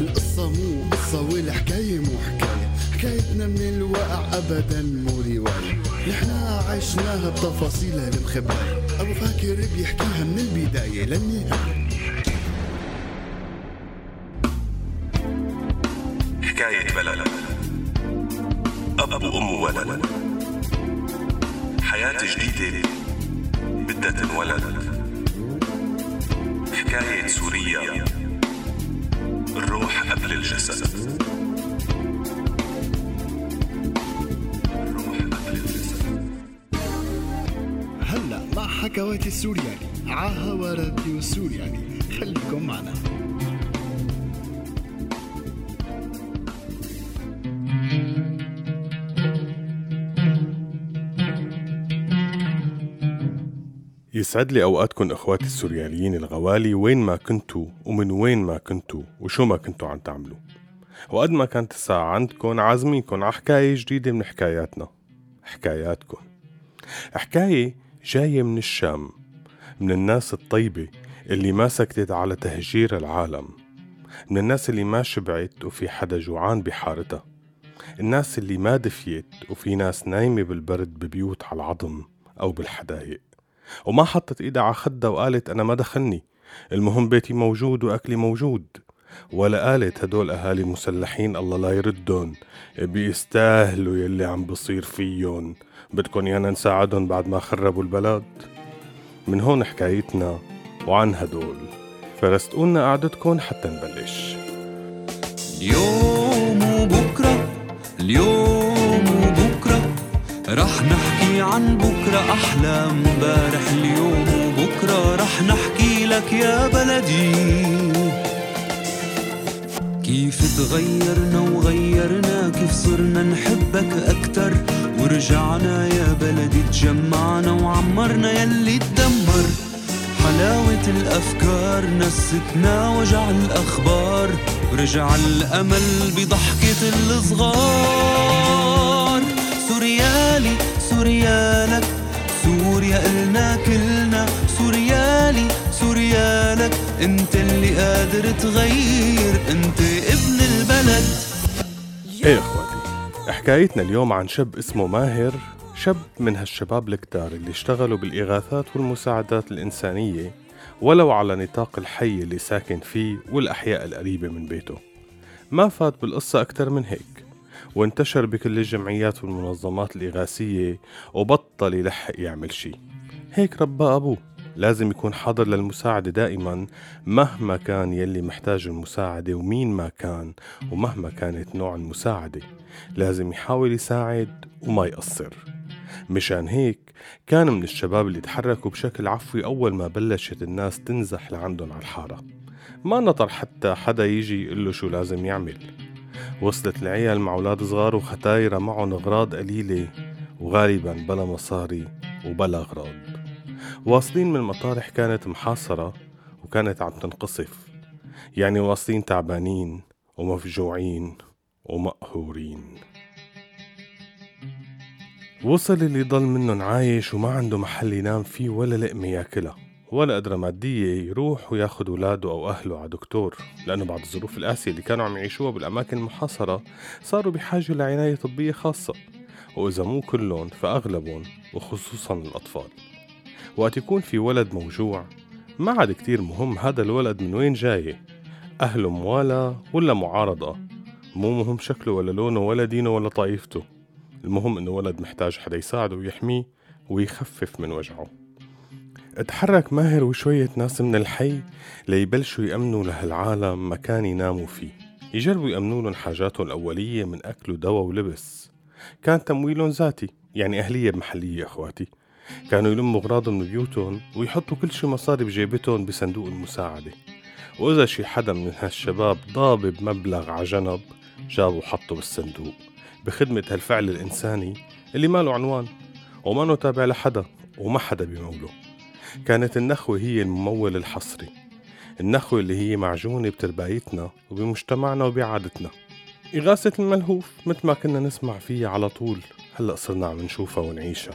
القصة مو قصة والحكاية مو حكاية. حكايتنا من الواقع أبدا مو رواية. نحنا عشناها بتفاصيلها المخبأة أبو فاكر بيحكيها من البداية للنهاية. حكاية بلد. أب وأم وولد حياة جديدة بدها تنولد. حكاية سوريا الروح قبل الجسد. الروح قبل الجسد. هلا مع حكواتي السورياني. عاهوا راديو سورياني خليكم معنا. يسعد لي أوقاتكم إخواتي السورياليين الغوالي وين ما كنتوا ومن وين ما كنتوا وشو ما كنتوا عم تعملوا. وقد ما كانت الساعة عندكم عازمينكم على حكاية جديدة من حكاياتنا. حكاياتكم. حكاية جاية من الشام من الناس الطيبة اللي ما سكتت على تهجير العالم. من الناس اللي ما شبعت وفي حدا جوعان بحارتها. الناس اللي ما دفيت وفي ناس نايمة بالبرد ببيوت على العظم أو بالحدايق. وما حطت ايدها على خدها وقالت أنا ما دخلني. المهم بيتي موجود وأكلي موجود. ولا قالت هدول أهالي مسلحين الله لا يردن بيستاهلوا يلي عم بصير فيهم. بدكن يانا نساعدهم بعد ما خربوا البلد. من هون حكايتنا وعن هدول. فرستقولنا قعدتكم حتى نبلش. اليوم وبكرة اليوم وبكرة. رح نحكي عن بكرة أحلى امبارح اليوم وبكرة رح نحكي لك يا بلدي. كيف تغيرنا وغيرنا كيف صرنا نحبك أكتر. ورجعنا يا بلدي تجمعنا وعمرنا يلي تدمر. حلاوة الأفكار نستنا وجع الأخبار. ورجع الأمل بضحكة الصغار. سوريالي سوريالك سوريا إلنا كلنا. سوريالي سوريالك أنت اللي قادر تغير أنت ابن البلد. إيه إخواتي حكايتنا اليوم عن شاب اسمه ماهر شاب من هالشباب الكتار اللي اشتغلوا بالإغاثات والمساعدات الإنسانية ولو على نطاق الحي اللي ساكن فيه والأحياء القريبة من بيته. ما فات بالقصة أكتر من هيك. وانتشر بكل الجمعيات والمنظمات الإغاثية وبطل يلحق يعمل شي هيك ربى أبوه لازم يكون حاضر للمساعدة دائما مهما كان يلي محتاج المساعدة ومين ما كان ومهما كانت نوع المساعدة. لازم يحاول يساعد وما يقصر. مشان هيك كان من الشباب اللي تحركوا بشكل عفوي أول ما بلشت الناس تنزح لعندهم على الحارة. ما نطر حتى حدا يجي يقول له شو لازم يعمل. وصلت العيال مع أولاد صغار وختايرة معهم أغراض قليلة. وغالبا بلا مصاري وبلا أغراض. واصلين من المطارح كانت محاصرة وكانت عم تنقصف. يعني واصلين تعبانين ومفجوعين ومقهورين. وصل اللي ضل منهم عايش وما عنده محل ينام فيه ولا لقمة ياكلها. ولا قدرة مادية يروح وياخد ولاده أو أهله على دكتور لأنه بعد الظروف القاسية اللي كانوا عم يعيشوها بالأماكن المحاصرة صاروا بحاجة لعناية طبية خاصة وإذا مو كلهم فأغلبهم وخصوصا الأطفال. وقت يكون في ولد موجوع ما عاد كتير مهم هذا الولد من وين جاي أهله موالى ولا معارضة. مو مهم شكله ولا لونه ولا دينه ولا طائفته. المهم إنه ولد محتاج حدا يساعده ويحميه ويخفف من وجعه. اتحرك ماهر وشوية ناس من الحي ليبلشوا يأمنوا لهالعالم مكان يناموا فيه. يجربوا يأمنوا لهم حاجاتهم الأولية من أكل ودواء ولبس. كان تمويلهم ذاتي يعني أهلية محلية أخواتي. كانوا يلموا أغراضهم من بيوتهم ويحطوا كل شي مصاري بجيبتهم بصندوق المساعدة. وإذا شي حدا من هالشباب ضاب بمبلغ عجنب جابوا وحطه بالصندوق. بخدمة هالفعل الإنساني اللي ما له عنوان. وما تابع لحدا وما حدا بيموله. كانت النخوة هي الممول الحصري. النخوة اللي هي معجونة بتربايتنا وبمجتمعنا وبعادتنا. إغاثة الملهوف مثل ما كنا نسمع فيها على طول. هلأ صرنا عم نشوفها ونعيشها.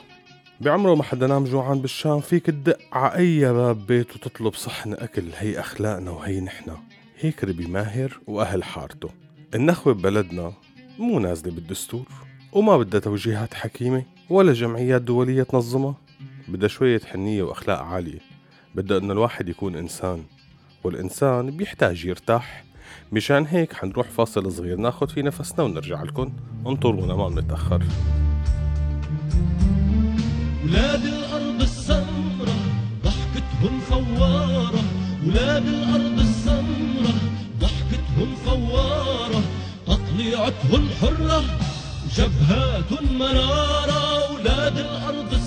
بعمره ما حدا نام جوعان بالشام فيك تدق ع أي باب بيت وتطلب صحن أكل. هي أخلاقنا وهي نحنا. هيك ربي ماهر وأهل حارته. النخوة ببلدنا مو نازلة بالدستور وما بدها توجيهات حكيمة ولا جمعيات دولية تنظمها. بدها شوية حنية وأخلاق عالية. بدها إنه الواحد يكون إنسان والإنسان بيحتاج يرتاح. مشان هيك حنروح فاصل صغير ناخد فيه نفسنا ونرجع لكم. انطرونا ما بنتأخر ولاد الأرض السمرة ضحكتهم فوارة. ولاد الأرض السمرة ضحكتهم فوارة. تطليعتهم حرة جبهات منارة ولاد الأرض السمرة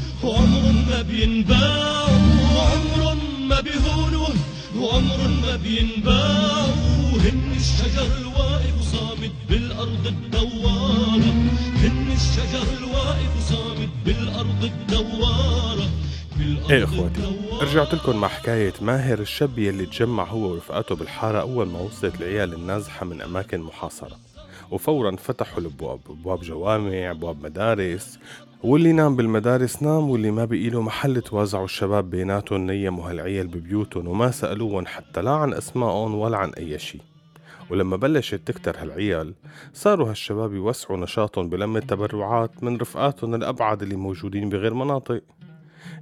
منارة مهما عريوا جاعوا ومهما بليل ضاعوا مهما عريوا جاعوا ومهما بليل ضاعوا عمر ما بيهونوا وعمر ما بينباعوا عمر ما بيهونوا وعمر ما بينباعوا هن الشجر الواقف صامت بالأرض الدوارة. هن الشجر الواقف صامت بالأرض الدوارة. إيه إخواتي. رجعت لكم مع حكاية ماهر الشاب يلي تجمع هو ورفقاته بالحارة أول ما وصلت العيال النازحة من أماكن محاصرة. وفورا فتحوا الأبواب أبواب جوامع أبواب مدارس. واللي نام بالمدارس نام واللي ما بقي له محل توازعوا الشباب بيناتهم نيموا هالعيال ببيوتهم وما سألوهم حتى لا عن أسمائهم ولا عن أي شي. ولما بلشت تكتر هالعيال صاروا هالشباب يوسعوا نشاطهم بلم التبرعات من رفقاتهم الأبعد اللي موجودين بغير مناطق.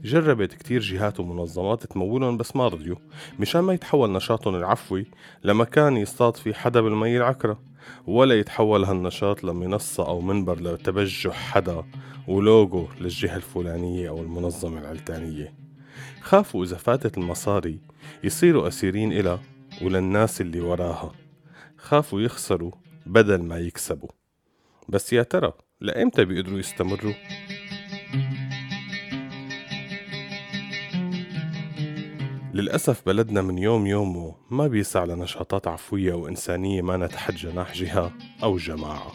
جربت كتير جهات ومنظمات تمولهم بس ما رضيوا مشان ما يتحول نشاطهم العفوي لمكان يصطاد فيه حدا بالمي العكرة. ولا يتحول هالنشاط لمنصة أو منبر لتبجح حدا ولوجو للجهة الفلانية أو المنظمة العلتانية. خافوا إذا فاتت المصاري يصيروا أسيرين إلها وللناس اللي وراها. خافوا يخسروا بدل ما يكسبوا. بس يا ترى لإمتى بيقدروا يستمروا؟ للأسف بلدنا من يوم يومه ما بيسع لنشاطات عفوية وإنسانية ما تحت جناح جهة أو جماعة.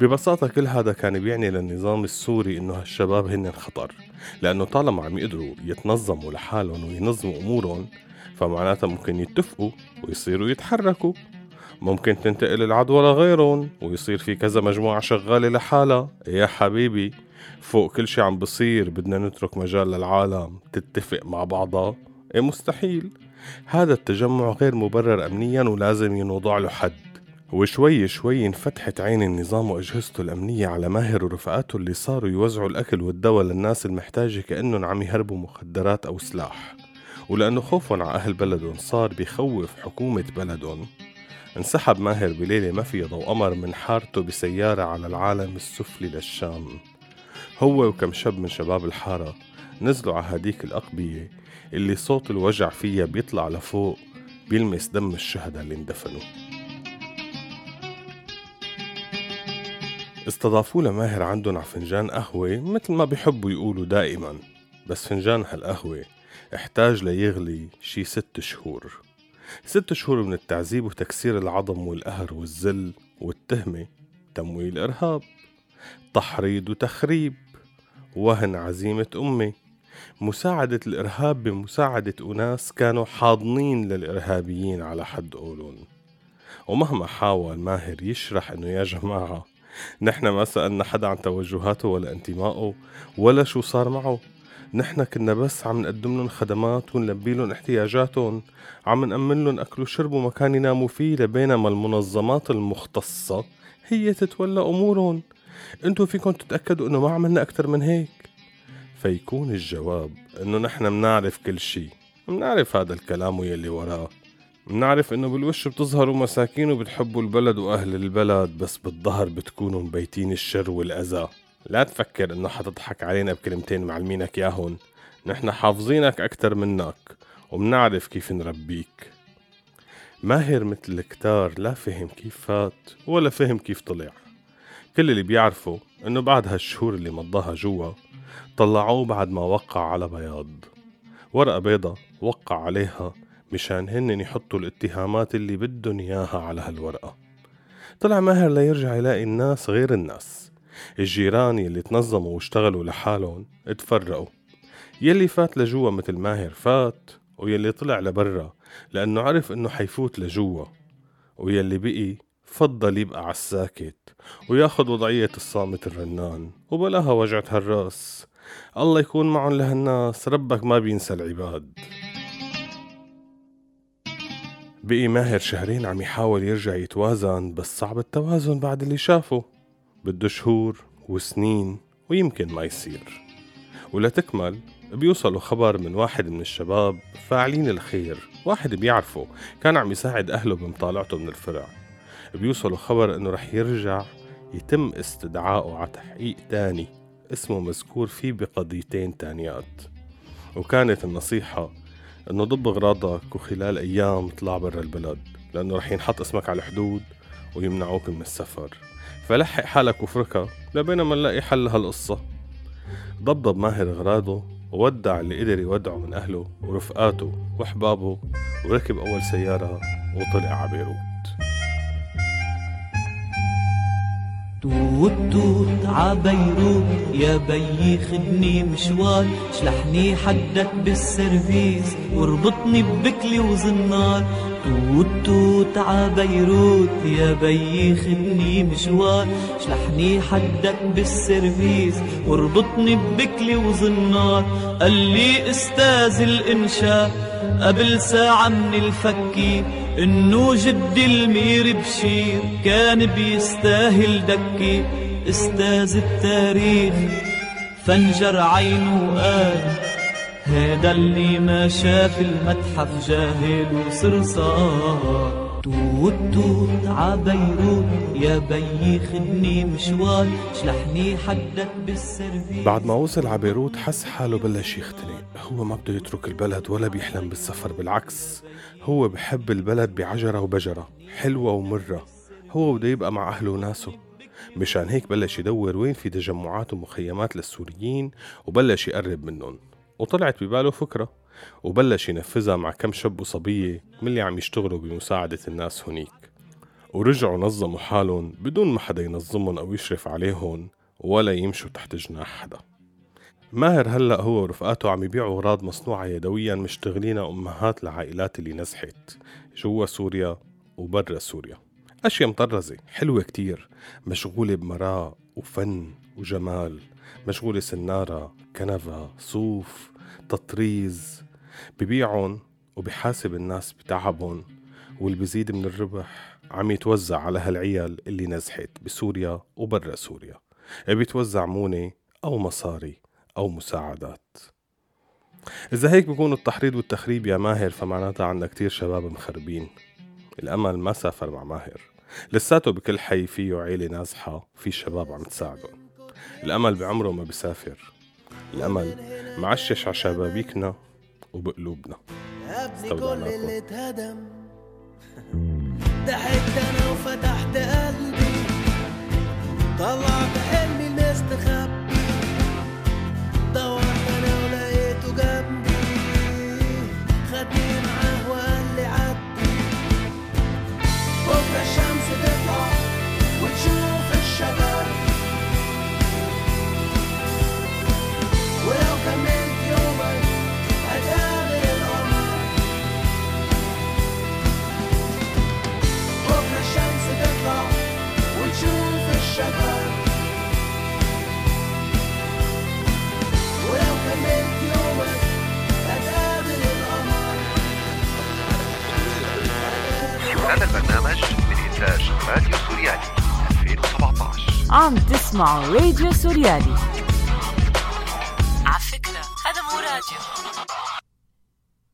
ببساطة كل هذا كان بيعني للنظام السوري إنه هالشباب هن خطر لأنه طالما عم يقدروا يتنظموا لحالهم وينظموا أمورهم فمعناتها ممكن يتفقوا ويصيروا يتحركوا. ممكن تنتقل العدوى لغيرهم ويصير في كذا مجموعة شغالة لحالها. يا حبيبي فوق كل شي عم بصير بدنا نترك مجال للعالم تتفق مع بعضها. إيه مستحيل. هذا التجمع غير مبرر أمنيا ولازم ينوضع له حد. وشوي شوي انفتحت عين النظام وأجهزته الأمنية على ماهر ورفقاته اللي صاروا يوزعوا الأكل والدواء للناس المحتاجة كأنهم عم يهربوا مخدرات أو سلاح. ولأنه خوفهم على أهل بلدهم صار بيخوف حكومة بلدهم. انسحب ماهر بليلة ما فيها ضوء قمر من حارته بسيارة على العالم السفلي للشام. هو وكم شاب من شباب الحارة نزلوا على هديك الأقبية. اللي صوت الوجع فيها بيطلع لفوق بيلمس دم الشهداء اللي اندفنوا. استضافوا لماهر عندهم على فنجان قهوة مثل ما بيحبوا يقولوا دائما. بس فنجان هالقهوة احتاج ليغلي شي ست شهور. ست شهور من التعذيب وتكسير العظم والقهر والذل والتهمة تمويل إرهاب تحريض وتخريب وهن عزيمة أمي. مساعدة الإرهاب بمساعدة أناس كانوا حاضنين للإرهابيين على حد قولون ومهما حاول ماهر يشرح إنه يا جماعة نحن ما سألنا حدا عن توجهاته ولا انتمائه ولا شو صار معه. نحن كنا بس عم نقدم لهم خدمات ونلبي لهم احتياجاتهم عم نأمن لهم أكل وشرب ومكان يناموا فيه لبينما المنظمات المختصة هي تتولى أمورهم. انتو فيكم تتأكدوا إنه ما عملنا أكتر من هيك؟ فيكون الجواب إنه نحن منعرف كل شي منعرف هذا الكلام ويلي وراه. منعرف إنه بالوش بتظهروا مساكين وبتحبوا البلد وأهل البلد بس بالظهر بتكونوا مبيتين الشر والأذى. لا تفكر إنه حتضحك علينا بكلمتين معلمينك ياهن نحن حافظينك أكتر منك ومنعرف كيف نربيك. ماهر مثل الكتار لا فهم كيف فات ولا فهم كيف طلع. كل اللي بيعرفه إنه بعد هالشهور اللي مضاها جوا طلعوه بعد ما وقع على بياض. ورقة بيضة وقع عليها مشان هن يحطوا الاتهامات اللي بدهم إياها على هالورقة. طلع ماهر ليرجع يلاقي الناس غير الناس. الجيران يلي تنظموا واشتغلوا لحالهم اتفرقوا. يلي فات لجوا مثل ماهر فات ويلي طلع لبرا لأنه عرف إنه حيفوت لجوا. ويلي بقي فضل يبقى عالساكت وياخد وضعية الصامت الرنان وبلاها وجعة هالرأس. الله يكون معهم لهالناس ربك ما بينسى العباد. بقي ماهر شهرين عم يحاول يرجع يتوازن بس صعب التوازن بعد اللي شافه. بده شهور وسنين ويمكن ما يصير. ولتكمل بيوصلوا خبر من واحد من الشباب فاعلين الخير واحد بيعرفه كان عم يساعد أهله بمطالعته من الفرع. بيوصلوا خبر إنه رح يرجع يتم استدعائه على تحقيق تاني اسمه مذكور فيه بقضيتين تانيات. وكانت النصيحة إنه ضب أغراضك وخلال أيام اطلع برا البلد لأنه رح ينحط اسمك على الحدود ويمنعوك من السفر. فلحق حالك وفركة لبين ما نلاقي حل هالقصة ضبضب ماهر أغراضه وودع اللي قدر يودعه من أهله ورفقاته وأحبابه وركب أول سيارة وطلع على بيروت توت توت عبيروت يا بيي خدني مشوار شلحني حدك بالسرفيس واربطني ببكلي وزنار. توت توت عبيروت يا بيي خدني مشوار شلحني حدك بالسرفيس واربطني ببكلي وزنار قال لي أستاذ الإنشاء قبل ساعة من الفكة إنه جدي المير بشير كان بيستاهل دكي. أستاذ التاريخ فنجر عينه وقال هيدا اللي ما شاف المتحف جاهل وصرصار توت توت عبيروت يا بيي خدني مشوار شلحني حدك بالسرفيس بعد ما وصل على بيروت حس حاله بلش يختنق. هو ما بده يترك البلد ولا بيحلم بالسفر بالعكس. هو بحب البلد بعجرة وبجرة حلوة ومرة. هو بده يبقى مع أهله وناسه. مشان هيك بلش يدور وين في تجمعات ومخيمات للسوريين وبلش يقرب منهم. وطلعت بباله فكرة وبلش ينفذها مع كم شاب وصبية من اللي عم يشتغلوا بمساعدة الناس هنيك ورجعوا نظموا حالهم بدون ما حدا ينظمهم أو يشرف عليهم ولا يمشوا تحت جناح حدا. ماهر هلأ هو ورفقاته عم يبيعوا أغراض مصنوعة يدويا مشتغلينها أمهات لعائلات اللي نزحت جوا سوريا وبرا سوريا. أشياء مطرزة حلوة كتير مشغولة بمراء وفن وجمال. مشغولة سنارة كنفة صوف تطريز. ببيعهم وبحاسب الناس بتعبهم واللي بيزيد من الربح عم يتوزع على هالعيال اللي نزحت بسوريا وبرا سوريا. بيتوزع مونة أو مصاري أو مساعدات. إذا هيك بكون التحريض والتخريب يا ماهر فمعناتها عنا كتير شباب مخربين. الأمل ما سافر مع ماهر. لساته بكل حي فيه عيلة نازحة وفي شباب عم تساعدهم. الأمل بعمره ما بيسافر. الأمل معشش على شبابيكنا وبقلوبنا. ابني كل استودعناكم. اللي اتهدم. ضحكت أنا وفتحت هذا البرنامج من إنتاج راديو سوريالي 2017 عم تسمعوا راديو سوريالي.